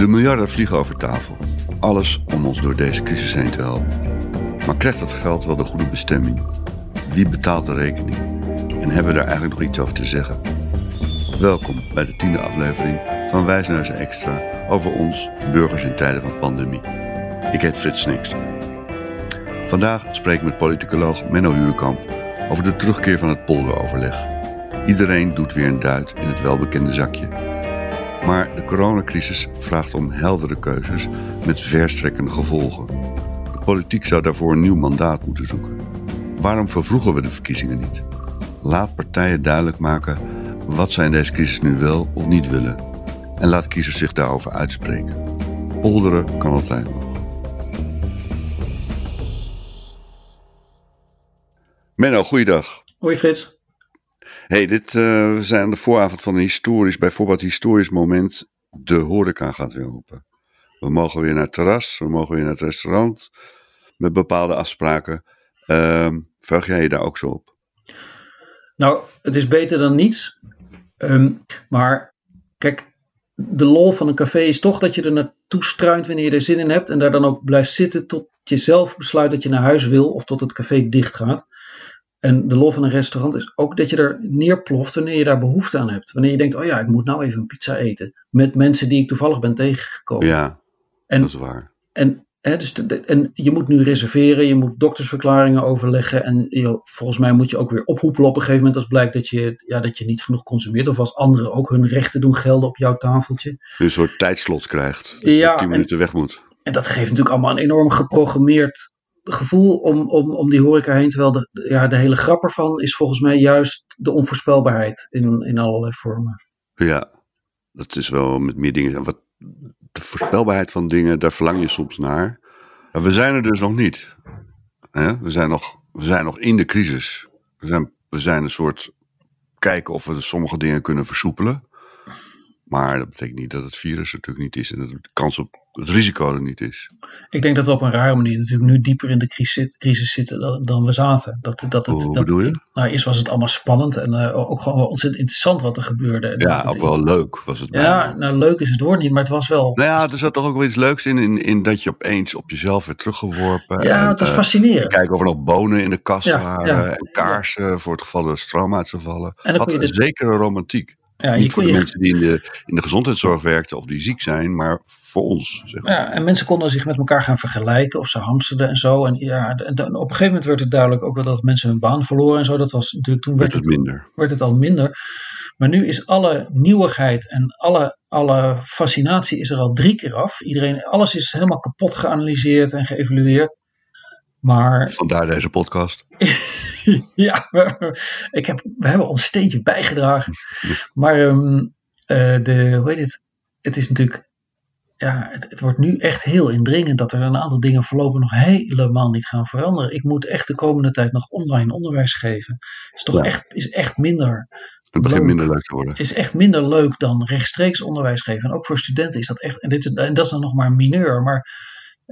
De miljarden vliegen over tafel. Alles om ons door deze crisis heen te helpen. Maar krijgt dat geld wel de goede bestemming? Wie betaalt de rekening? En hebben we daar eigenlijk nog iets over te zeggen? Welkom bij de tiende aflevering van Wijsneuzen Extra over ons, burgers in tijden van pandemie. Ik heet Frits Snikst. Vandaag spreek ik met politicoloog Menno Huurkamp over de terugkeer van het polderoverleg. Iedereen doet weer een duit in het welbekende zakje. Maar de coronacrisis vraagt om heldere keuzes met verstrekkende gevolgen. De politiek zou daarvoor een nieuw mandaat moeten zoeken. Waarom vervroegen we de verkiezingen niet? Laat partijen duidelijk maken wat zij in deze crisis nu wel of niet willen. En laat kiezers zich daarover uitspreken. Polderen kan altijd nog. Menno, goeiedag. Hoi Frits. Hey, dit, uh, we zijn aan de vooravond van een historisch, bijvoorbeeld historisch moment. De horeca gaat weer open. We mogen weer naar het terras, we mogen weer naar het restaurant. Met bepaalde afspraken. Uh, vraag jij je daar ook zo op? Nou, het is beter dan niets. Um, maar kijk, de lol van een café is toch dat je er naartoe struint wanneer je er zin in hebt. En daar dan ook blijft zitten tot je zelf besluit dat je naar huis wil of tot het café dicht gaat. En de lol van een restaurant is ook dat je er neerploft wanneer je daar behoefte aan hebt. Wanneer je denkt, oh ja, ik moet nou even een pizza eten. Met mensen die ik toevallig ben tegengekomen. Ja, en, dat is waar. En, hè, dus en je moet nu reserveren, je moet doktersverklaringen overleggen. En je, volgens mij moet je ook weer oproepen op een gegeven moment als blijkt dat je, ja, dat je niet genoeg consumeert. Of als anderen ook hun rechten doen gelden op jouw tafeltje. Dus een soort tijdslot krijgt. Dat ja, je tien minuten weg moet. En dat geeft natuurlijk allemaal een enorm geprogrammeerd gevoel om, om, om die horeca heen. Terwijl de, ja, de hele grap ervan is volgens mij juist de onvoorspelbaarheid in, in allerlei vormen. Ja, dat is wel met meer dingen. Wat, de voorspelbaarheid van dingen, daar verlang je soms naar. we zijn er dus nog niet. We, zijn nog, we zijn nog in de crisis. We zijn, we zijn een soort kijken of we sommige dingen kunnen versoepelen. Maar dat betekent niet dat het virus natuurlijk niet is en de kans op het risico er niet is. Ik denk dat we op een rare manier natuurlijk nu dieper in de crisis, crisis zitten dan, dan, we zaten. Dat, dat het, Hoe bedoel je? Nou, eerst was het allemaal spannend en uh, ook gewoon ontzettend interessant wat er gebeurde. En ja, ook wel leuk was het. Ja, nou leuk is het woord niet, maar het was wel... Nou ja, er zat toch ook wel iets leuks in, in, in dat je opeens op jezelf werd teruggeworpen. Ja, het was uh, fascinerend. Kijken of er nog bonen in de kast ja, waren ja, en kaarsen voor het geval dat de stroom uit zou vallen. En Had een zekere romantiek. Ja, Niet voor de mensen die in de, in de gezondheidszorg werkten of die ziek zijn, maar voor ons. Zeg maar. Ja, en mensen konden zich met elkaar gaan vergelijken of ze hamsterden en zo. En ja, en op een gegeven moment werd het duidelijk ook wel dat mensen hun baan verloren en zo. Dat was natuurlijk toen werd, het, minder. Werd het al minder. Maar nu is alle nieuwigheid en alle, alle fascinatie is er al drie keer af. Iedereen, alles is helemaal kapot geanalyseerd en geëvalueerd. Maar, Vandaar deze podcast. ja, we, ik heb, we hebben ons steentje bijgedragen. Maar um, de, hoe heet het? Het is natuurlijk. Ja, het, het, wordt nu echt heel indringend dat er een aantal dingen voorlopig nog helemaal niet gaan veranderen. Ik moet echt de komende tijd nog online onderwijs geven. Is toch echt, is echt minder. Het begint minder leuk te worden. Is echt minder leuk dan rechtstreeks onderwijs geven. En ook voor studenten is dat echt. En, dit, en dat is dan nog maar mineur. Maar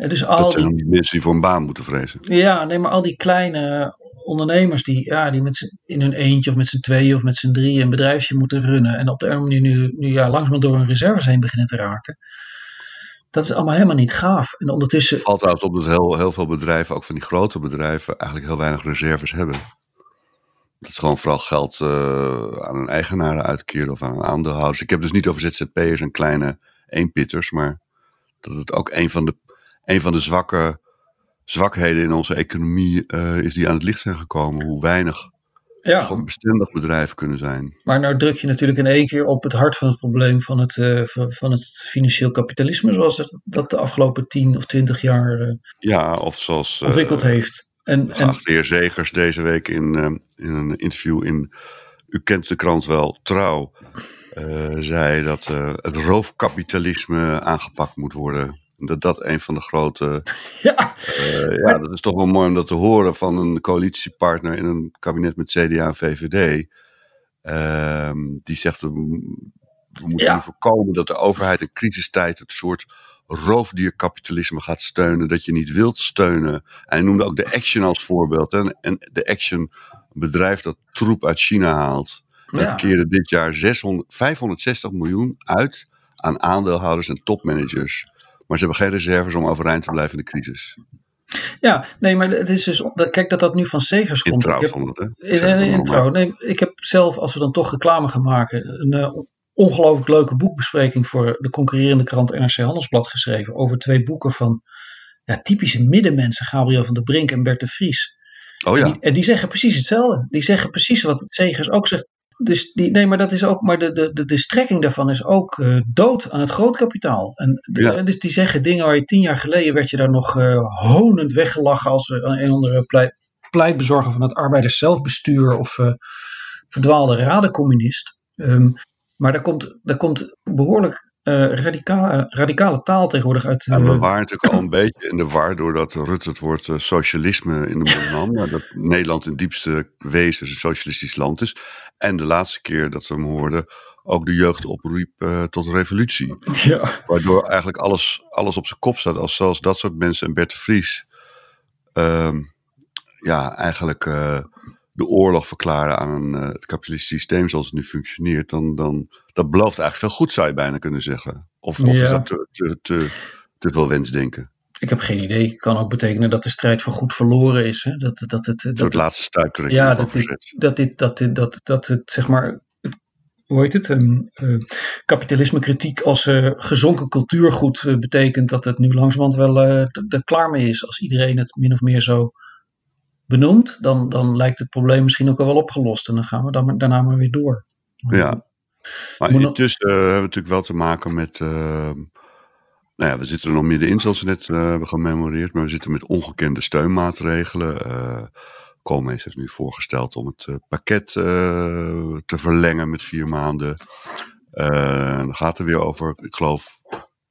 dus al dat zijn die, mensen die voor een baan moeten vrezen. Ja, nee, maar al die kleine ondernemers die, ja, die met in hun eentje of met z'n tweeën of met z'n drieën een bedrijfje moeten runnen. En op de een manier nu, nu ja, langzaam door hun reserves heen beginnen te raken. Dat is allemaal helemaal niet gaaf. En ondertussen. Valt uit op dat heel, heel veel bedrijven, ook van die grote bedrijven, eigenlijk heel weinig reserves hebben. Dat is gewoon vooral geld uh, aan een eigenaren uitkeren of aan aandeelhouders. Ik heb dus niet over ZZP'ers en kleine eenpitters, maar dat het ook een van de een van de zwakke zwakheden in onze economie uh, is die aan het licht zijn gekomen. Hoe weinig ja. gewoon bestendig bedrijven kunnen zijn. Maar nou druk je natuurlijk in één keer op het hart van het probleem van het, uh, van het financieel kapitalisme, zoals het, dat de afgelopen 10 of 20 jaar uh, ja, of zoals, ontwikkeld heeft. En, en heer Zegers deze week in, in een interview in, u kent de krant wel, Trouw, zei dat het roofkapitalisme aangepakt moet worden dat dat een van de grote. Ja, uh, ja dat is toch wel mooi om dat te horen van een coalitiepartner in een kabinet met CDA en VVD. Uh, die zegt: we, moeten ja. voorkomen dat de overheid in crisistijd het soort roofdierkapitalisme gaat steunen dat je niet wilt steunen. En hij noemde ook de Action als voorbeeld. Hè? En de Action, een bedrijf dat troep uit China haalt. Dat keerde dit jaar 600, 560 miljoen uit aan aandeelhouders en topmanagers. Maar ze hebben geen reserves om overeind te blijven in de crisis. Ja, nee, maar het is dus. Kijk dat dat nu van Segers komt. In trouw ik vond het, hè? heb, in, in, in trouw. Nee, ik heb zelf, als we dan toch reclame gaan maken, een uh, ongelooflijk leuke boekbespreking voor de concurrerende krant NRC Handelsblad geschreven. Over twee boeken van ja, typische middenmensen, Gabriel van der Brink en Bert de Vries. Oh ja. En die, en die zeggen precies hetzelfde. Die zeggen precies wat Segers ook zegt. Dus die, nee, maar dat is ook, maar de, de, de, de strekking daarvan is ook uh, dood aan het grootkapitaal. En Ja. dus die zeggen dingen waar je tien jaar geleden werd je daar nog uh, honend weggelachen als uh, een andere pleit, pleitbezorger van het arbeiders zelfbestuur of uh, verdwaalde radencommunist. Um, maar daar komt, daar komt behoorlijk uh, radicale, radicale taal tegenwoordig uit. Ja, we waren natuurlijk al een beetje in de war doordat Rutte het woord uh, socialisme in de mond nam. Dat Nederland in diepste wezen een socialistisch land is. En de laatste keer dat we hem hoorden ook de jeugd opriep uh, tot revolutie. Ja. Waardoor eigenlijk alles, alles op zijn kop staat. Als zelfs dat soort mensen en Bert de Vries uh, ja, eigenlijk de oorlog verklaren aan een, uh, het kapitalistisch systeem zoals het nu functioneert. Dan, dan dat belooft eigenlijk veel goed, zou je bijna kunnen zeggen. Of, of ja. is dat te, te, te, te veel wensdenken? Ik heb geen idee. Kan ook betekenen dat de strijd voor goed verloren is. Hè? Dat, dat het, dat het laatste stuiptrekking ja, dat dit, dat, dit, dat, dit, dat, dat het zeg maar. Hoe heet het? Um, uh, kapitalisme kritiek als uh, gezonken cultuurgoed uh, betekent dat het nu langzamerhand wel er klaar mee is. Als iedereen het min of meer zo benoemt, dan, dan lijkt het probleem misschien ook al wel opgelost. En dan gaan we dan, daarna maar weer door. Ja, maar intussen hebben we natuurlijk wel te maken met nou ja, we zitten er nog middenin, zoals we net uh, hebben gememoreerd. Maar we zitten met ongekende steunmaatregelen. Uh, Koolmees heeft nu voorgesteld om het pakket te verlengen met vier maanden. dan gaat er weer over, ik geloof,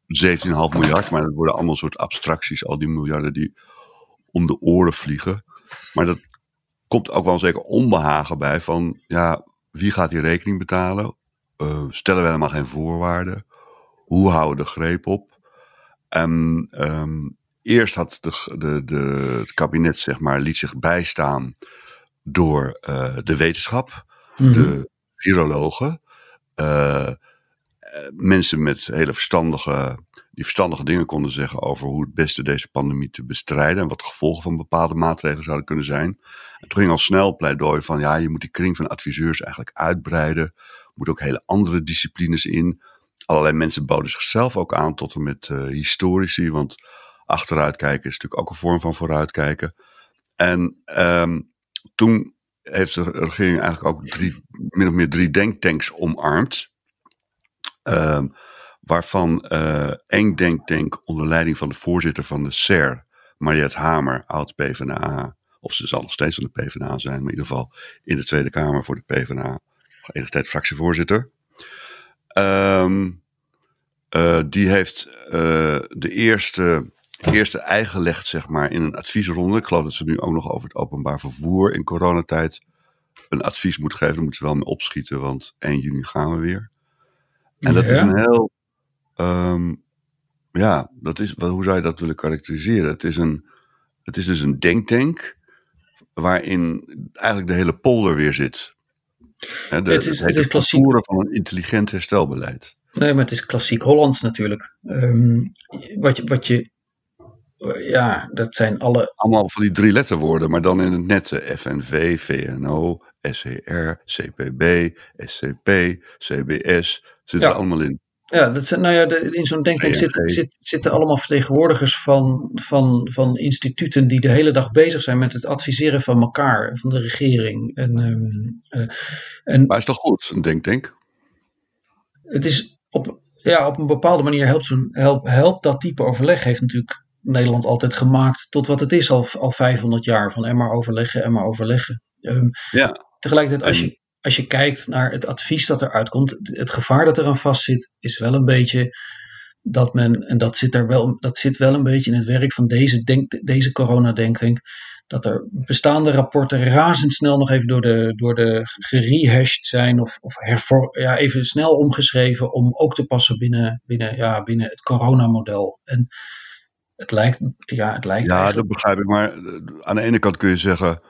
17,5 miljard. Maar dat worden allemaal soort abstracties, al die miljarden die om de oren vliegen. Maar dat komt ook wel een zeker onbehagen bij van, ja, wie gaat die rekening betalen? stellen we helemaal geen voorwaarden? Hoe houden we de greep op? En um, eerst had de, de, de, het kabinet, zeg maar, liet zich bijstaan door uh, de wetenschap, mm -hmm. de virologen, uh, mensen met hele verstandige, die verstandige dingen konden zeggen over hoe het beste deze pandemie te bestrijden en wat de gevolgen van bepaalde maatregelen zouden kunnen zijn. En toen ging al snel pleidooi van, ja, je moet die kring van adviseurs eigenlijk uitbreiden, moet ook hele andere disciplines in allerlei mensen boden zichzelf ook aan tot en met uh, historici. Want achteruitkijken is natuurlijk ook een vorm van vooruitkijken. En um, toen heeft de regering eigenlijk ook drie, min of meer drie denktanks omarmd. Um, waarvan uh, één denktank onder leiding van de voorzitter van de SER, Mariette Hamer, oud PvdA. Of ze zal nog steeds van de PvdA zijn, maar in ieder geval in de Tweede Kamer voor de PvdA. Enige tijd fractievoorzitter. Um, uh, die heeft uh, de eerste, eerste ei gelegd, zeg maar, in een adviesronde. Ik geloof dat ze nu ook nog over het openbaar vervoer in coronatijd een advies moet geven. Daar moeten ze wel mee opschieten, want 1 juni gaan we weer. En ja. dat is een heel. Um, ja, dat is, hoe zou je dat willen karakteriseren? Het is, een, het is dus een denktank waarin eigenlijk de hele polder weer zit. He, de, het is, het is klassiek. van een intelligent herstelbeleid. Nee, maar het is klassiek Hollands natuurlijk. Um, wat, je, wat je. Ja, dat zijn alle. Allemaal van die drie letterwoorden, maar dan in het nette: FNV, VNO, SCR, CPB, SCP, CBS. Zitten ja. er allemaal in. Ja, dat nou ja, de, in zo'n denktank zit, zit, zitten allemaal vertegenwoordigers van, van, van instituten die de hele dag bezig zijn met het adviseren van elkaar, van de regering. En, um, uh, en, maar is toch goed, een denktank? Het is op, ja, op een bepaalde manier helpt, helpt, helpt dat type overleg, heeft natuurlijk Nederland altijd gemaakt tot wat het is al, al 500 jaar. Van en maar overleggen, en maar overleggen. Um, ja. Tegelijkertijd, als je, als je kijkt naar het advies dat eruit komt, het gevaar dat eraan vastzit, is wel een beetje dat men, en dat zit, er wel, dat zit wel een beetje in het werk van deze, denk, deze corona-denktank, dat er bestaande rapporten razendsnel nog even door de, door de gerehashed zijn of, of hervor, ja, even snel omgeschreven om ook te passen binnen, binnen, ja, binnen het coronamodel. En het lijkt, ja, het lijkt Ja, eigenlijk... dat begrijp ik. Maar aan de ene kant kun je zeggen,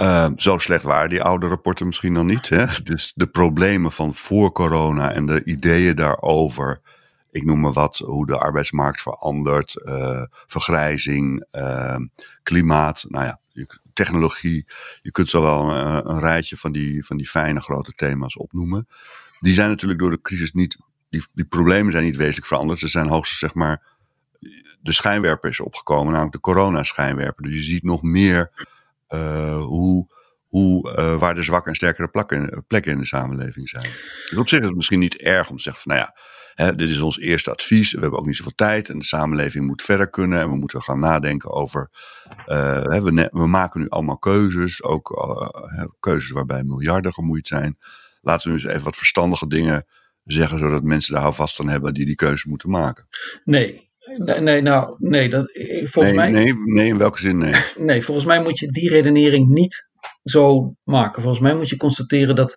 uh, zo slecht waren die oude rapporten misschien dan niet. Hè? Dus de problemen van voor corona en de ideeën daarover ik noem maar wat, hoe de arbeidsmarkt verandert, vergrijzing, ehm, klimaat, nou ja, technologie. Je kunt zo wel een, een, rijtje van die, van die fijne grote thema's opnoemen. Die zijn natuurlijk door de crisis niet, die, die problemen zijn niet wezenlijk veranderd. Ze zijn hoogstens zeg maar, de schijnwerper is opgekomen, namelijk de corona-schijnwerper. Dus je ziet nog meer hoe hoe, uh, waar de zwakke en sterkere plekken, plekken in de samenleving zijn. Dus op zich is het misschien niet erg om te zeggen van nou ja, dit is ons eerste advies. We hebben ook niet zoveel tijd en de samenleving moet verder kunnen. En we moeten gaan nadenken over, hè, we, we, maken nu allemaal keuzes, ook keuzes waarbij miljarden gemoeid zijn. Laten we nu eens even wat verstandige dingen zeggen, zodat mensen daar vast aan hebben die die keuze moeten maken. Nee, Nee, nou, nee, dat, volgens nee, mij. Nee, nee, in welke zin nee? Nee, volgens mij moet je die redenering niet zo maken. Volgens mij moet je constateren dat,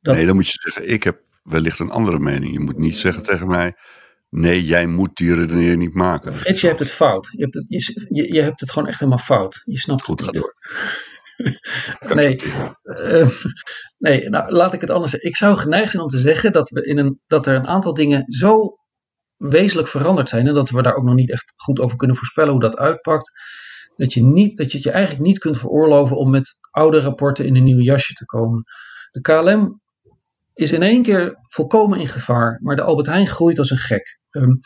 dat. Nee, dan moet je zeggen: ik heb wellicht een andere mening. Je moet niet zeggen tegen mij. Nee, jij moet die redenering niet maken. Frits, je hebt het fout. Je hebt het, je, je hebt het gewoon echt helemaal fout. Je snapt Goed, het niet. door. nee, uh, nee nou, laat ik het anders zeggen. Ik zou geneigd zijn om te zeggen dat, we in een, dat er een aantal dingen zo wezenlijk veranderd zijn. En dat we daar ook nog niet echt goed over kunnen voorspellen hoe dat uitpakt dat je, niet, dat je het je eigenlijk niet kunt veroorloven om met oude rapporten in een nieuw jasje te komen. De KLM is in één keer volkomen in gevaar, maar de Albert Heijn groeit als een gek. Um,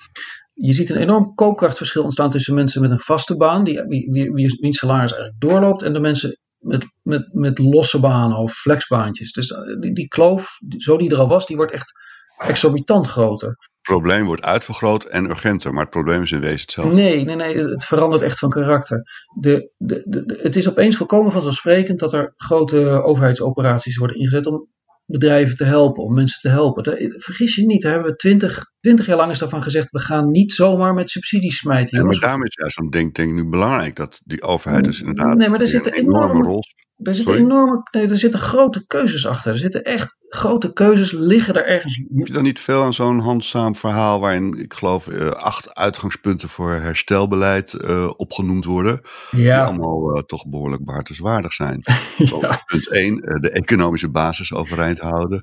je ziet een enorm koopkrachtverschil ontstaan tussen mensen met een vaste baan, die, wie, wie, wie, wie salaris eigenlijk doorloopt, en de mensen met, met, met losse banen of flexbaantjes. Dus eh, die, die kloof, zo die er al was, die wordt echt exorbitant groter probleem wordt uitvergroot en urgenter, maar het probleem is in wezen hetzelfde. Nee, nee, nee, het verandert echt van karakter. De, de, de, het is opeens volkomen vanzelfsprekend dat er grote overheidsoperaties worden ingezet om bedrijven te helpen, om mensen te helpen. vergis je niet, daar hebben we twintig, twintig jaar lang is daarvan gezegd, we gaan niet zomaar met subsidies smijten. En maar daarom is juist zo'n denktank nu belangrijk, dat die overheid dus inderdaad nee, maar er zit een enorme, enorme rol er zitten, enorme, nee, er zitten grote keuzes achter. Er zitten echt grote keuzes liggen er ergens. Heb je dan niet veel aan zo'n handzaam verhaal waarin, ik geloof, uh, acht uitgangspunten voor herstelbeleid uh, opgenoemd worden? Ja. Die allemaal uh, toch behoorlijk baartenswaardig zijn. ja. Punt 1, de economische basis overeind houden.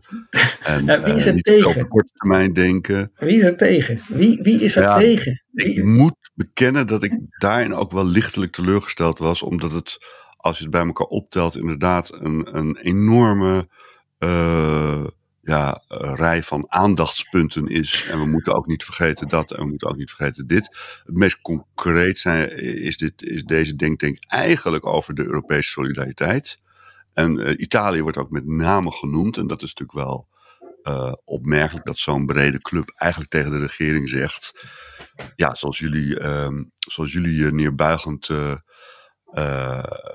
En ja, wie is er tegen? op korte termijn denken. Wie is er tegen? Wie, wie is er tegen? Wie... Ik moet bekennen dat ik daarin ook wel lichtelijk teleurgesteld was, omdat het als je het bij elkaar optelt, inderdaad een, een enorme uh, ja, rij van aandachtspunten is. En we moeten ook niet vergeten dat en we moeten ook niet vergeten dit. Het meest concreet zijn, is, dit, is deze denktank eigenlijk over de Europese solidariteit. En uh, Italië wordt ook met name genoemd. En dat is natuurlijk wel opmerkelijk dat zo'n brede club eigenlijk tegen de regering zegt. Ja, zoals jullie, um, zoals jullie neerbuigend uh,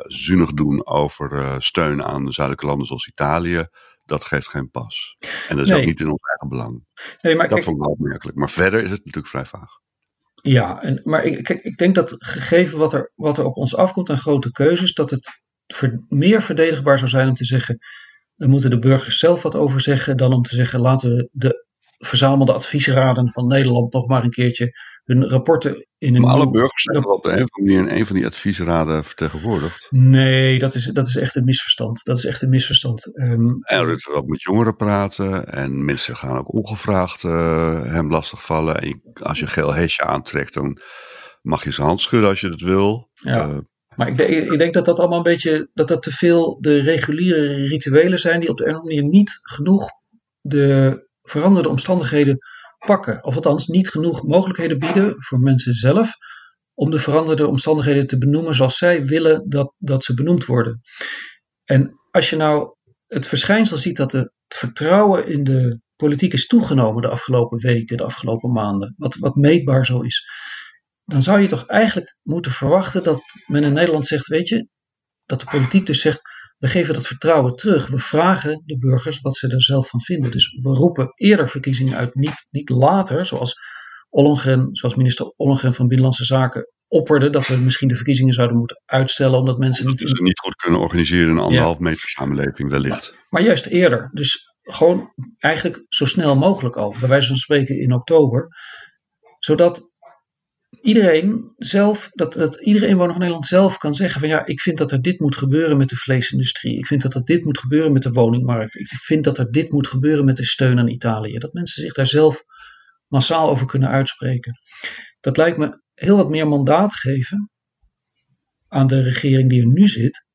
zuinig doen over uh, steun aan zuidelijke landen zoals Italië, dat geeft geen pas. En dat is nee. ook niet in ons eigen belang. Nee, maar dat kijk, vond ik wel opmerkelijk. Maar verder is het natuurlijk vrij vaag. Ja, en, maar ik, kijk, ik denk dat gegeven wat er, wat er op ons afkomt aan grote keuzes, dat het ver, meer verdedigbaar zou zijn om te zeggen, daar moeten de burgers zelf wat over zeggen, dan om te zeggen, laten we de verzamelde adviesraden van Nederland nog maar een keertje hun rapporten in een. Maar alle burgers zijn toch op de een of andere manier in een van die adviesraden vertegenwoordigd? Nee, dat is, dat is echt een misverstand. Dat is echt een misverstand. Um, en er ook met jongeren praten en mensen gaan ook ongevraagd uh, hem lastigvallen. En je, als je een geel hesje aantrekt, dan mag je zijn hand schudden als je dat wil. Ja. Uh, maar ik denk, ik denk, dat dat allemaal een beetje, dat dat te veel de reguliere rituelen zijn die op de een of andere manier niet genoeg de veranderde omstandigheden pakken. Of althans niet genoeg mogelijkheden bieden voor mensen zelf om de veranderde omstandigheden te benoemen zoals zij willen dat, dat ze benoemd worden. En als je nou het verschijnsel ziet dat het vertrouwen in de politiek is toegenomen de afgelopen weken, de afgelopen maanden, wat, wat meetbaar zo is, dan zou je toch eigenlijk moeten verwachten dat men in Nederland zegt, weet je, dat de politiek dus zegt, we geven dat vertrouwen terug. We vragen de burgers wat ze er zelf van vinden. Dus we roepen eerder verkiezingen uit, niet, niet later, zoals, Ollongren, zoals minister Ollongren van Binnenlandse Zaken opperde dat we misschien de verkiezingen zouden moeten uitstellen, omdat mensen niet... Ze niet goed kunnen organiseren in een anderhalf meter samenleving wellicht. Maar juist eerder. Dus gewoon eigenlijk zo snel mogelijk al, bij wijze van spreken in oktober. Zodat iedereen zelf, dat, dat iedere inwoner van Nederland zelf kan zeggen van ja, ik vind dat er dit moet gebeuren met de vleesindustrie. Ik vind dat er dit moet gebeuren met de woningmarkt. Ik vind dat er dit moet gebeuren met de steun aan Italië. Dat mensen zich daar zelf massaal over kunnen uitspreken. Dat lijkt me heel wat meer mandaat geven aan de regering die er nu zit,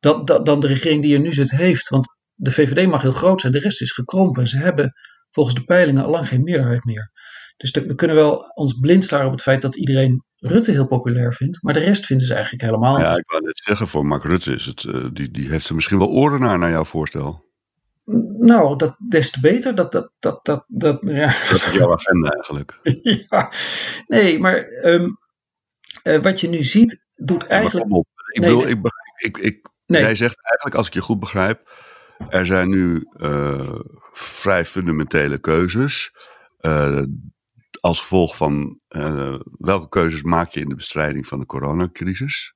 dan, dan de regering die er nu zit heeft. Want de VVD mag heel groot zijn, de rest is gekrompen. En ze hebben volgens de peilingen al lang geen meerderheid meer. Dus we kunnen wel ons blind staren op het feit dat iedereen Rutte heel populair vindt, maar de rest vinden ze eigenlijk helemaal Ja, ik wou net zeggen, voor Mark Rutte is het, uh, die, die heeft er misschien wel oren naar, naar jouw voorstel. Nou, dat, des te beter. Dat, dat, dat, dat, dat, ja. dat is jouw agenda eigenlijk. ja, nee, maar um, uh, wat je nu ziet, doet eigenlijk. op. Ik Nee, bedoel, nee. ik, ik, ik, Nee. jij zegt eigenlijk, als ik je goed begrijp, er zijn nu eh, vrij fundamentele keuzes. eh, als gevolg van eh, welke keuzes maak je in de bestrijding van de coronacrisis.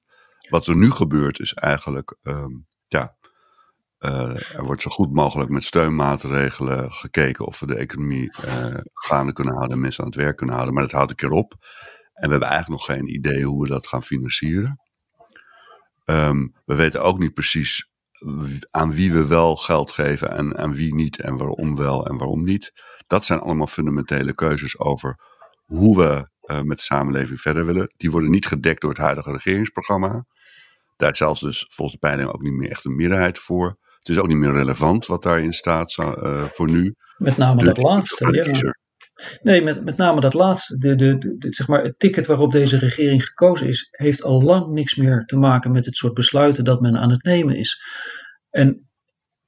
Wat er nu gebeurt is eigenlijk, ehm, ja, eh, er wordt zo goed mogelijk met steunmaatregelen gekeken of we de economie eh, gaande kunnen houden en mensen aan het werk kunnen houden. Maar dat houdt een keer op. En we hebben eigenlijk nog geen idee hoe we dat gaan financieren. Ehm, we weten ook niet precies aan wie we wel geld geven en aan wie niet en waarom wel en waarom niet. Dat zijn allemaal fundamentele keuzes over hoe we eh, met de samenleving verder willen. Die worden niet gedekt door het huidige regeringsprogramma. Daar is zelfs dus volgens de peiling ook niet meer echt een meerderheid voor. Het is ook niet meer relevant wat daarin staat eh, voor nu. Met name Dus dat laatste. de Ja. Nee, met, met name dat laatste. De, de, zeg maar, het ticket waarop deze regering gekozen is, heeft al lang niks meer te maken met het soort besluiten dat men aan het nemen is. En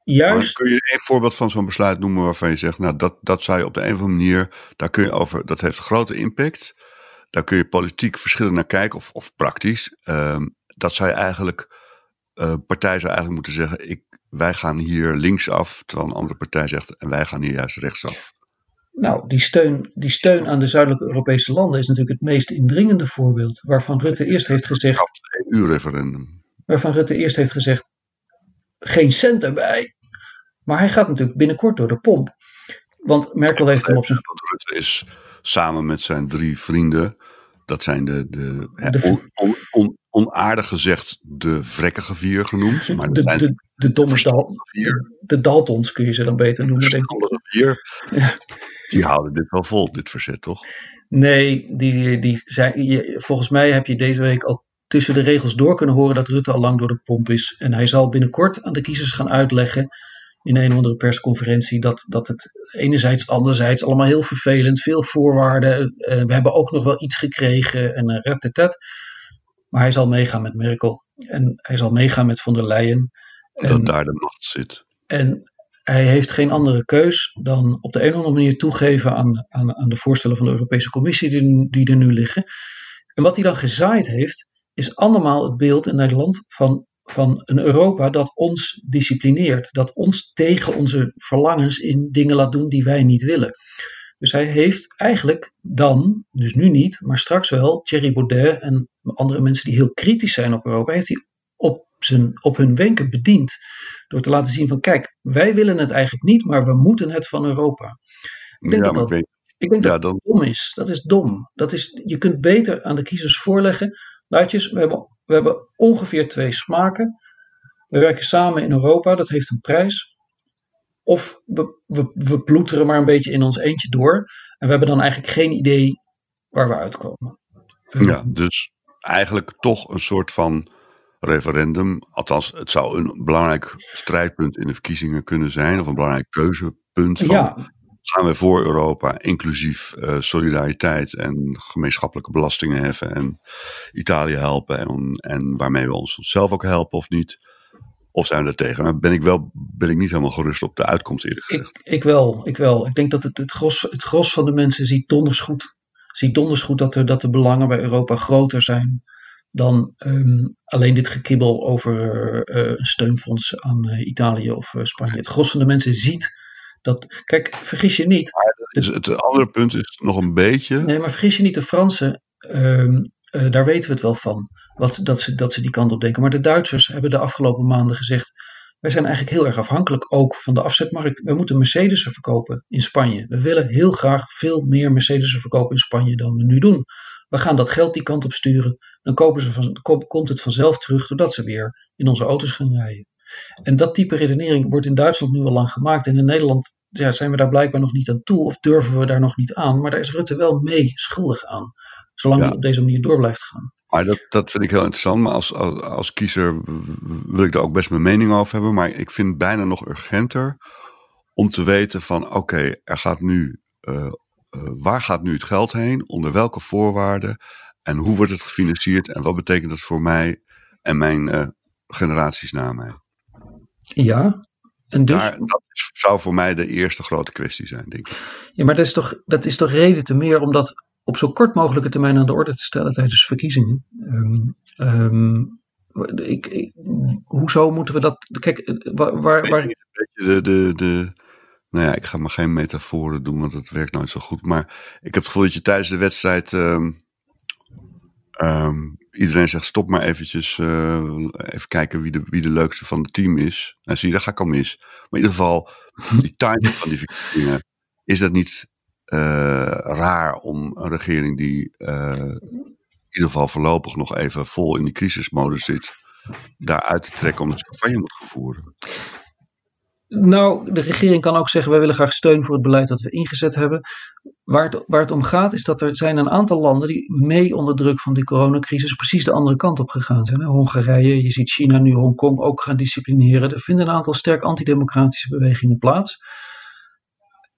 juist. kun je een voorbeeld van zo'n besluit noemen waarvan je zegt, nou dat, dat zou je op de een of andere manier, daar kun je over, dat heeft grote impact. Daar kun je politiek verschillend naar kijken of, of praktisch. Ehm, dat zou je eigenlijk, eh partij zou eigenlijk moeten zeggen, ik, wij gaan hier linksaf, terwijl een andere partij zegt, en wij gaan hier juist rechtsaf. Nou, die steun, die steun aan de zuidelijke Europese landen is natuurlijk het meest indringende voorbeeld. Waarvan Rutte eerst heeft gezegd. EU-referendum. waarvan Rutte eerst heeft gezegd: geen cent erbij. Maar hij gaat natuurlijk binnenkort door de pomp. Want Merkel heeft hem op zijn. Rutte is samen met zijn drie vrienden, dat zijn de, de, De- on, on, on- onaardig gezegd de vrekkige vier genoemd. Maar De, zijn de, de domme Dal, verstandige vier. de Daltons kun je ze dan beter noemen, denk ik. verstandige vier. Ja. Die houden dit wel vol, dit verzet toch? Nee, die, die zijn, je- volgens mij heb je deze week al tussen de regels door kunnen horen dat Rutte al lang door de pomp is. En hij zal binnenkort aan de kiezers gaan uitleggen in een of andere persconferentie dat, dat het enerzijds, anderzijds allemaal heel vervelend, veel voorwaarden. eh, we hebben ook nog wel iets gekregen en uh, ratatat. Maar hij zal meegaan met Merkel en hij zal meegaan met von der Leyen. Dat En, daar de macht zit. en hij heeft geen andere keus dan op de een of andere manier toegeven aan, aan, aan de voorstellen van de Europese Commissie die, die er nu liggen. En wat hij dan gezaaid heeft, is allemaal het beeld in Nederland van, van een Europa dat ons disciplineert. Dat ons tegen onze verlangens in dingen laat doen die wij niet willen. Dus hij heeft eigenlijk dan, dus nu niet, maar straks wel, Thierry Baudet en andere mensen die heel kritisch zijn op Europa, heeft hij zijn, op hun wenken bediend. Door te laten zien van kijk, wij willen het eigenlijk niet, maar we moeten het van Europa. Ik denk Ja, dat dat- weet, Ik denk ja, dat dan, dom is. Dat is dom. Dat is, je kunt beter aan de kiezers voorleggen. Luidjes, we hebben, we hebben ongeveer twee smaken. We werken samen in Europa, dat heeft een prijs. Of we, we, we ploeteren maar een beetje in ons eentje door. En we hebben dan eigenlijk geen idee waar we uitkomen. ja, dus eigenlijk toch een soort van referendum. Althans, het zou een belangrijk strijdpunt in de verkiezingen kunnen zijn. Of een belangrijk keuzepunt van ja, gaan we voor Europa, inclusief eh, solidariteit en gemeenschappelijke belastingen heffen en Italië helpen en, en waarmee we ons onszelf ook helpen of niet? Of zijn we er tegen? Nou ben ik wel ben ik niet helemaal gerust op de uitkomst eerlijk gezegd. ik, ik wel. Ik wel. Ik denk dat het, het, gros, het gros van de mensen ziet donders goed. Ziet donders goed dat, er, dat de belangen bij Europa groter zijn dan ehm, alleen dit gekibbel over eh, een steunfonds aan eh, Italië of eh, Spanje. Het gros van de mensen ziet dat. Kijk, vergis je niet. Dus het andere punt is nog een beetje. Nee, maar vergis je niet, de Fransen, ehm, eh, daar weten we het wel van. Wat, dat, ze, dat ze die kant op denken. Maar de Duitsers hebben de afgelopen maanden gezegd. Wij zijn eigenlijk heel erg afhankelijk ook van de afzetmarkt. We moeten Mercedes'en verkopen in Spanje. We willen heel graag veel meer Mercedes'en verkopen in Spanje dan we nu doen. We gaan dat geld die kant op sturen. Dan kopen ze van, kom- komt het vanzelf terug doordat ze weer in onze auto's gaan rijden. En dat type redenering wordt in Duitsland nu al lang gemaakt. En in Nederland ja, zijn we daar blijkbaar nog niet aan toe of durven we daar nog niet aan. Maar daar is Rutte wel mee schuldig aan. Zolang hij op deze manier door blijft gaan. Maar dat, dat vind ik heel interessant. Maar als, als, als kiezer wil ik daar ook best mijn mening over hebben. Maar ik vind het bijna nog urgenter om te weten van oké, er gaat nu, uh, waar gaat nu het geld heen? Onder welke voorwaarden? En hoe wordt het gefinancierd? En wat betekent dat voor mij en mijn uh, generaties na mij? Ja, en dus... Daar, dat zou voor mij de eerste grote kwestie zijn, denk ik. Ja, maar dat is toch, dat is toch reden te meer om dat op zo kort mogelijke termijn aan de orde te stellen tijdens verkiezingen. Um, um, ik, ik, hoezo moeten we dat. Kijk, waar. waar, waar... De, de, de, nou ja, ik ga maar geen metaforen doen, want het werkt nooit zo goed. Maar ik heb het gevoel dat je tijdens de wedstrijd. Um, iedereen zegt: stop maar eventjes. Uh, even kijken wie de, wie de leukste van het team is. Nou, zie je, daar ga ik al mis. Maar in ieder geval, die timing van die verkiezingen. Is dat niet uh, raar om een regering die uh, in ieder geval voorlopig nog even vol in die crisismodus zit, daaruit te trekken omdat ze campagne moet gaan voeren? Nou, de regering kan ook zeggen: wij willen graag steun voor het beleid dat we ingezet hebben. Waar het, waar het om gaat is dat er zijn een aantal landen die mee onder druk van die coronacrisis precies de andere kant op gegaan zijn. Hongarije, je ziet China nu Hongkong ook gaan disciplineren. Er vinden een aantal sterk antidemocratische bewegingen plaats.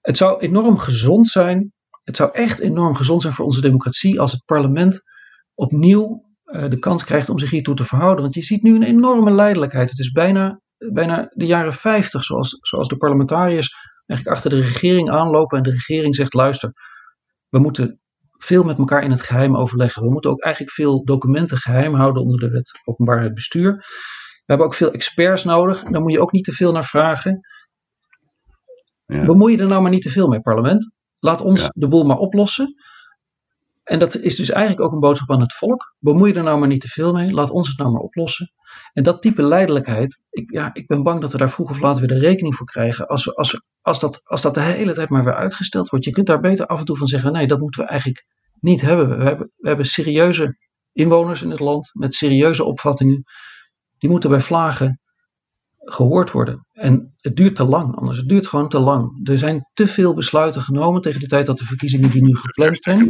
Het zou enorm gezond zijn. Het zou echt enorm gezond zijn voor onze democratie als het parlement opnieuw uh, de kans krijgt om zich hiertoe te verhouden. Want je ziet nu een enorme leidelijkheid. Het is bijna, bijna de jaren 50, zoals, zoals de parlementariërs eigenlijk achter de regering aanlopen en de regering zegt: luister, we moeten veel met elkaar in het geheim overleggen. We moeten ook eigenlijk veel documenten geheim houden onder de wet openbaarheid bestuur. We hebben ook veel experts nodig. Daar moet je ook niet te veel naar vragen. Ja. Bemoei je er nou maar niet te veel mee, parlement. Laat ons de boel maar oplossen. En dat is dus eigenlijk ook een boodschap aan het volk. Bemoei je er nou maar niet te veel mee. Laat ons het nou maar oplossen. En dat type leidelijkheid, ik, ja, ik ben bang dat we daar vroeg of laat weer de rekening voor krijgen. Als, als, als, dat, als dat de hele tijd maar weer uitgesteld wordt. Je kunt daar beter af en toe van zeggen: nee, dat moeten we eigenlijk niet hebben. We hebben, we hebben serieuze inwoners in het land met serieuze opvattingen. Die moeten bij vlagen gehoord worden. En het duurt te lang, anders. Het duurt gewoon te lang. Er zijn te veel besluiten genomen tegen de tijd dat de verkiezingen die nu gepland zijn.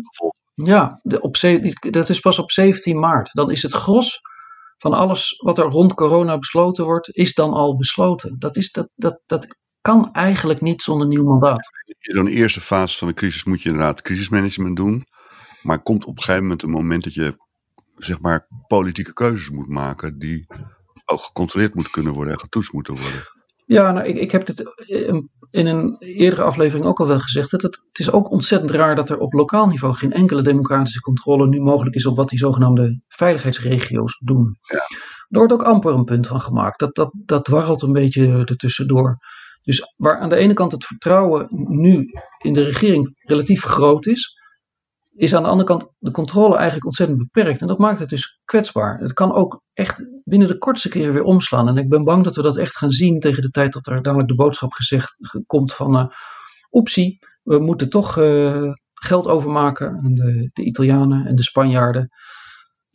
Ja, de, op, dat is pas op 17 maart. Dan is het gros van alles wat er rond corona besloten wordt, is dan al besloten. Dat, is, dat, dat, dat kan eigenlijk niet zonder nieuw mandaat. In zo'n eerste fase van de crisis moet je inderdaad crisismanagement doen. Maar komt op een gegeven moment een moment dat je zeg maar politieke keuzes moet maken die ook gecontroleerd moet kunnen worden en getoetst moeten worden. Ja, nou, ik, ik heb dit in een eerdere aflevering ook al wel gezegd. Dat het, het is ook ontzettend raar dat er op lokaal niveau geen enkele democratische controle nu mogelijk is op wat die zogenaamde veiligheidsregio's doen. Ja. Er wordt ook amper een punt van gemaakt. Dat, dat, dat dwarrelt een beetje ertussendoor. Dus waar aan de ene kant het vertrouwen nu in de regering relatief groot is, is aan de andere kant de controle eigenlijk ontzettend beperkt. En dat maakt het dus kwetsbaar. Het kan ook echt binnen de kortste keren weer omslaan. En ik ben bang dat we dat echt gaan zien tegen de tijd dat er dadelijk de boodschap gezegd komt van uh, oepsie, we moeten toch uh, geld overmaken aan de, de Italianen en de Spanjaarden.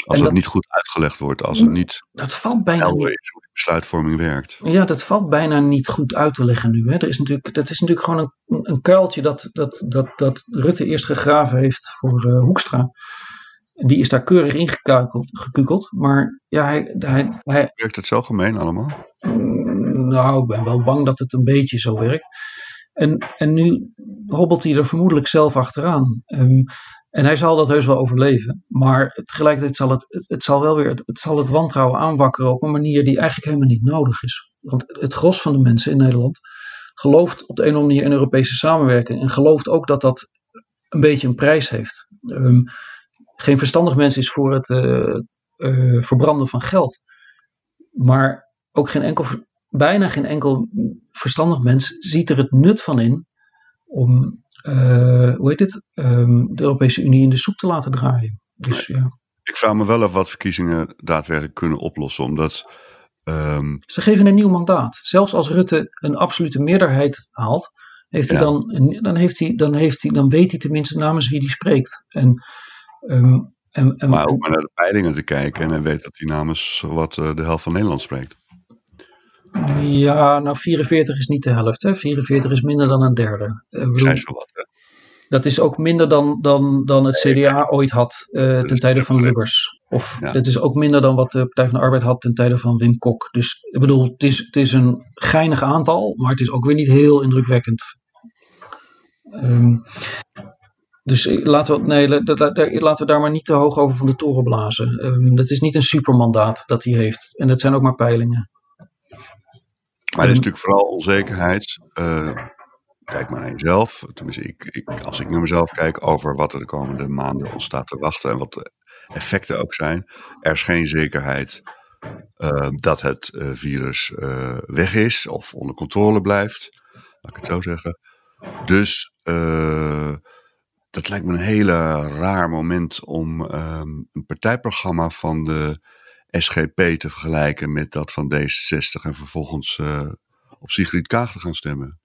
Als het niet goed uitgelegd wordt, als het niet dat valt bijna niet. is hoe besluitvorming werkt. Ja, dat valt bijna niet goed uit te leggen nu. Hè. Er is natuurlijk, dat is natuurlijk gewoon een, een kuiltje dat, dat, dat, dat Rutte eerst gegraven heeft voor uh, Hoekstra. Die is daar keurig ingekukeld. Maar ja, hij, hij, hij... Werkt het zo gemeen allemaal? Mm, nou, ik ben wel bang dat het een beetje zo werkt. En, en nu hobbelt hij er vermoedelijk zelf achteraan. Um, en hij zal dat heus wel overleven. Maar tegelijkertijd zal het, het, zal wel weer het, zal het wantrouwen aanwakkeren op een manier die eigenlijk helemaal niet nodig is. Want het gros van de mensen in Nederland gelooft op de een of andere manier in Europese samenwerking. En gelooft ook dat dat een beetje een prijs heeft. Um, geen verstandig mens is voor het uh, uh, verbranden van geld. Maar ook geen enkel, bijna geen enkel verstandig mens ziet er het nut van in om hoe heet het, um, de Europese Unie in de soep te laten draaien. Dus, ja. Ik vraag me wel af wat verkiezingen daadwerkelijk kunnen oplossen, omdat... Um... Ze geven een nieuw mandaat. Zelfs als Rutte een absolute meerderheid haalt, heeft hij dan, dan, heeft hij, dan, heeft hij, dan weet hij tenminste namens wie hij spreekt. En, um, en, en, maar ook maar naar de peilingen te kijken en hij weet dat hij namens wat uh, de helft van Nederland spreekt. Ja, nou 44 is niet de helft. Hè? 44 is minder dan een derde. Uh, wat, hè? Dat is ook minder dan, dan, dan het CDA ooit had uh, ten tijde van Lubbers. Of ja. dat is ook minder dan wat de Partij van de Arbeid had ten tijde van Wim Kok. Dus ik bedoel, het is, het is een geinig aantal, maar het is ook weer niet heel indrukwekkend. Um, dus laten we, nee, laten we daar maar niet te hoog over van de toren blazen. Um, dat is niet een supermandaat dat hij heeft. En dat zijn ook maar peilingen. Maar er is natuurlijk vooral onzekerheid. Uh, kijk maar naar jezelf. Tenminste, ik, ik, als ik naar mezelf kijk over wat er de komende maanden ons staat te wachten en wat de effecten ook zijn. Er is geen zekerheid uh, dat het uh, virus weg is of onder controle blijft. Laat ik het zo zeggen. Dus dat lijkt me een hele raar moment om um, een partijprogramma van de SGP te vergelijken met dat van D66 en vervolgens op Sigrid Kaag te gaan stemmen.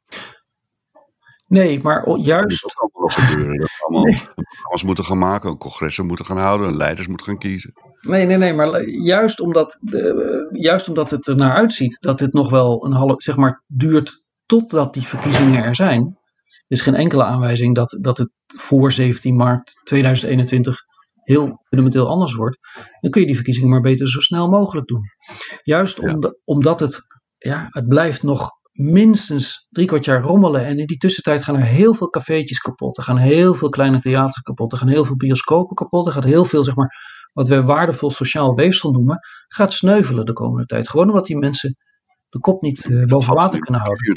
Nee, maar juist. Dat kan wel gebeuren. Dat allemaal nee. programma's moeten gaan maken, congressen moeten gaan houden, leiders moeten gaan kiezen. Nee, nee, nee, maar juist omdat, de, juist omdat het er naar uitziet dat het nog wel een half, zeg maar, duurt totdat die verkiezingen er zijn. Er is geen enkele aanwijzing dat, dat het voor 17 maart 2021 heel fundamenteel anders wordt. Dan kun je die verkiezingen maar beter zo snel mogelijk doen. Juist om, omdat het, ja, het blijft nog minstens drie kwart jaar rommelen. En in die tussentijd gaan er heel veel cafeetjes kapot. Er gaan heel veel kleine theaters kapot. Er gaan heel veel bioscopen kapot. Er gaat heel veel, zeg maar, wat wij waardevol sociaal weefsel noemen, gaat sneuvelen de komende tijd. Gewoon omdat die mensen de kop niet uh, boven water kunnen houden.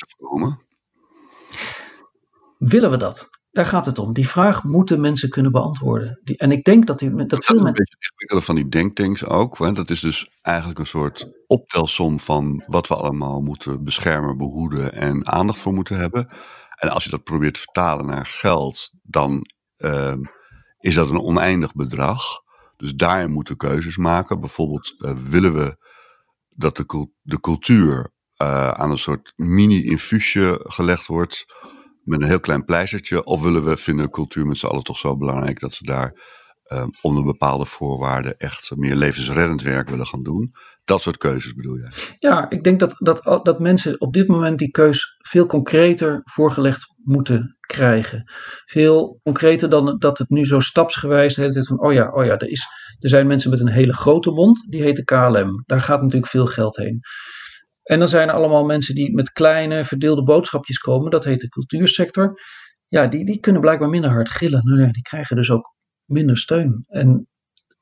Willen we dat? Daar gaat het om. Die vraag moeten mensen kunnen beantwoorden. Die, en ik denk dat, die, dat, veel mensen. een beetje ingewikkelde van die denktanks ook. Hè? Dat is dus eigenlijk een soort optelsom van wat we allemaal moeten beschermen, behoeden en aandacht voor moeten hebben. En als je dat probeert te vertalen naar geld, dan uh, is dat een oneindig bedrag. Dus daarin moeten keuzes maken. Bijvoorbeeld uh, willen we dat de, de cultuur uh, aan een soort mini-infuusje gelegd wordt met een heel klein pleistertje? Of willen we vinden cultuur met z'n allen toch zo belangrijk dat ze daar um, onder bepaalde voorwaarden echt meer levensreddend werk willen gaan doen? Dat soort keuzes bedoel jij? Ja, ik denk dat, dat, dat mensen op dit moment die keus veel concreter voorgelegd moeten krijgen. Veel concreter dan dat het nu zo stapsgewijs de hele tijd van, oh ja, oh ja, er, is, er zijn mensen met een hele grote mond, die heet de KLM. Daar gaat natuurlijk veel geld heen. En dan zijn er allemaal mensen die met kleine verdeelde boodschapjes komen. Dat heet de cultuursector. Ja, die, die kunnen blijkbaar minder hard gillen. Nou ja, die krijgen dus ook minder steun. En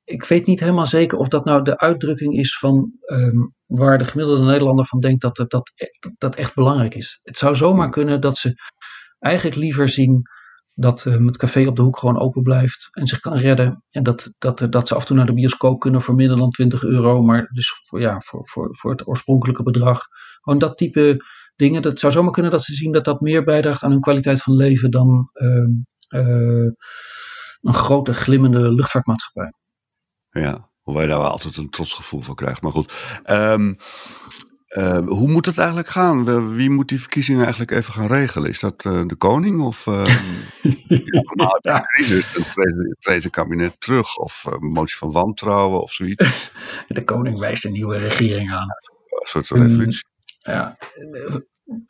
ik weet niet helemaal zeker of dat nou de uitdrukking is van um, waar de gemiddelde Nederlander van denkt dat, dat, dat echt belangrijk is. Het zou zomaar kunnen dat ze eigenlijk liever zien dat um, het café op de hoek gewoon open blijft en zich kan redden. En dat, dat, dat ze af en toe naar de bioscoop kunnen voor minder dan 20 euro, maar dus voor, ja, voor, voor, voor het oorspronkelijke bedrag. Gewoon dat type dingen. Dat zou zomaar kunnen dat ze zien dat dat meer bijdraagt aan hun kwaliteit van leven dan uh, uh, een grote glimmende luchtvaartmaatschappij. Ja, hoewel je daar wel altijd een trots gevoel van krijgt. Maar goed. Um, uh, hoe moet het eigenlijk gaan? Wie moet die verkiezingen eigenlijk even gaan regelen? Is dat uh, de koning of uh, normaal ja. crisis? Dan treedt het kabinet terug of een motie van wantrouwen of zoiets? De koning wijst een nieuwe regering aan. Een soort revolutie. Um, ja.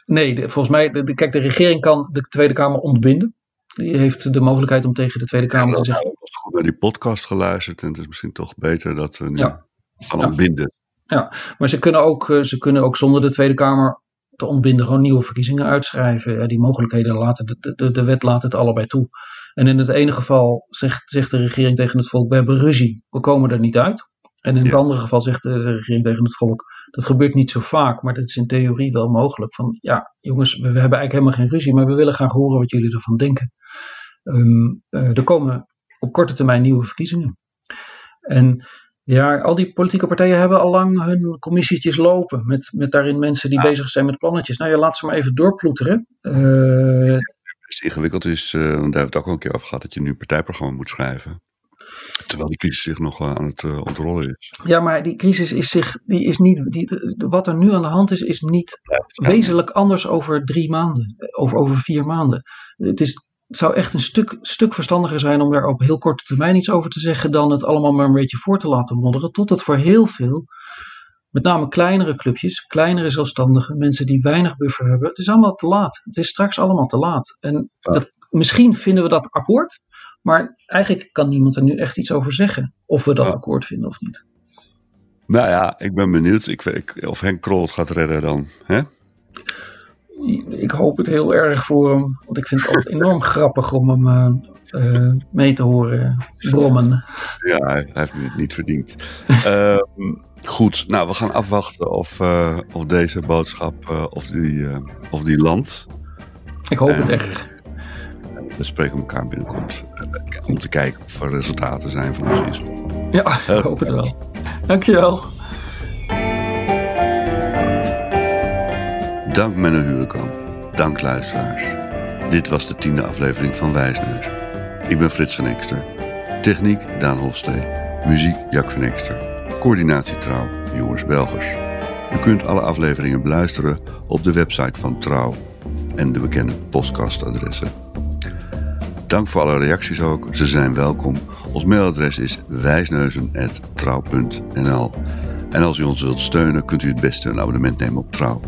Nee, de, volgens mij, de, de, kijk, de regering kan de Tweede Kamer ontbinden. Die heeft de mogelijkheid om tegen de Tweede Kamer ja, te zeggen. Ik heb goed naar die podcast geluisterd en het is misschien toch beter dat we nu ja. gaan ontbinden. Ja, maar ze kunnen, ook, eh, ze kunnen ook zonder de Tweede Kamer te ontbinden gewoon nieuwe verkiezingen uitschrijven. Ja, die mogelijkheden laten de, de, de wet laat het allebei toe. En in het ene geval zegt, zegt de regering tegen het volk: we hebben ruzie, we komen er niet uit. En in het andere geval zegt de regering tegen het volk: dat gebeurt niet zo vaak, maar dat is in theorie wel mogelijk. Van ja, jongens, we, we hebben eigenlijk helemaal geen ruzie, maar we willen graag horen wat jullie ervan denken. Um, uh, er komen op korte termijn nieuwe verkiezingen. En ja, al die politieke partijen hebben al lang hun commissietjes lopen. Met, met daarin mensen die ja. bezig zijn met plannetjes. Nou ja, laat ze maar even doorploeteren. Uh, het ingewikkeld is, uh, daar hebben we het ook al een keer over gehad, dat je nu een partijprogramma moet schrijven. Terwijl die crisis zich nog aan het uh, ontrollen is. Ja, maar die crisis is zich, die is niet, die, wat er nu aan de hand is, is niet ja, wezenlijk anders over drie maanden. Over, over vier maanden. Het is zou echt een stuk, stuk verstandiger zijn om daar op heel korte termijn iets over te zeggen dan het allemaal maar een beetje voor te laten modderen. Tot het voor heel veel met name kleinere clubjes, kleinere zelfstandigen, mensen die weinig buffer hebben. Het is allemaal te laat. Het is straks allemaal te laat. En dat, misschien vinden we dat akkoord, maar eigenlijk kan niemand er nu echt iets over zeggen. Of we dat akkoord vinden of niet. Nou ja, ik ben benieuwd ik, ik, of Henk Krol het gaat redden dan. Hè? Ik hoop het heel erg voor hem. Want ik vind het altijd enorm grappig om hem uh, mee te horen brommen. Ja, hij, heeft het niet verdiend. uh, goed, nou we gaan afwachten of, uh, of deze boodschap of die, of die landt. Ik hoop het erg. We spreken elkaar binnenkort om te kijken of er resultaten zijn van inspanning. Ja, ik hoop het wel. Dankjewel. Dank Menno Hurenkamp. Dank luisteraars. Dit was de tiende aflevering van Wijsneus. Ik ben Frits van Ekster. Techniek Daan Hofstee. Muziek Jack van Ekster. Coördinatie Trouw Joris Belgers. U kunt alle afleveringen beluisteren op de website van Trouw en de bekende podcastadressen. Dank voor alle reacties ook. Ze zijn welkom. Ons mailadres is wijsneuzen.trouw.nl En als u ons wilt steunen, kunt u het beste een abonnement nemen op Trouw.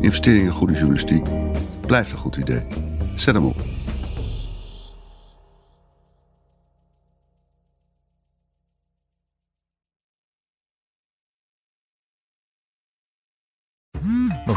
Investering in goede journalistiek blijft een goed idee. Zet hem op.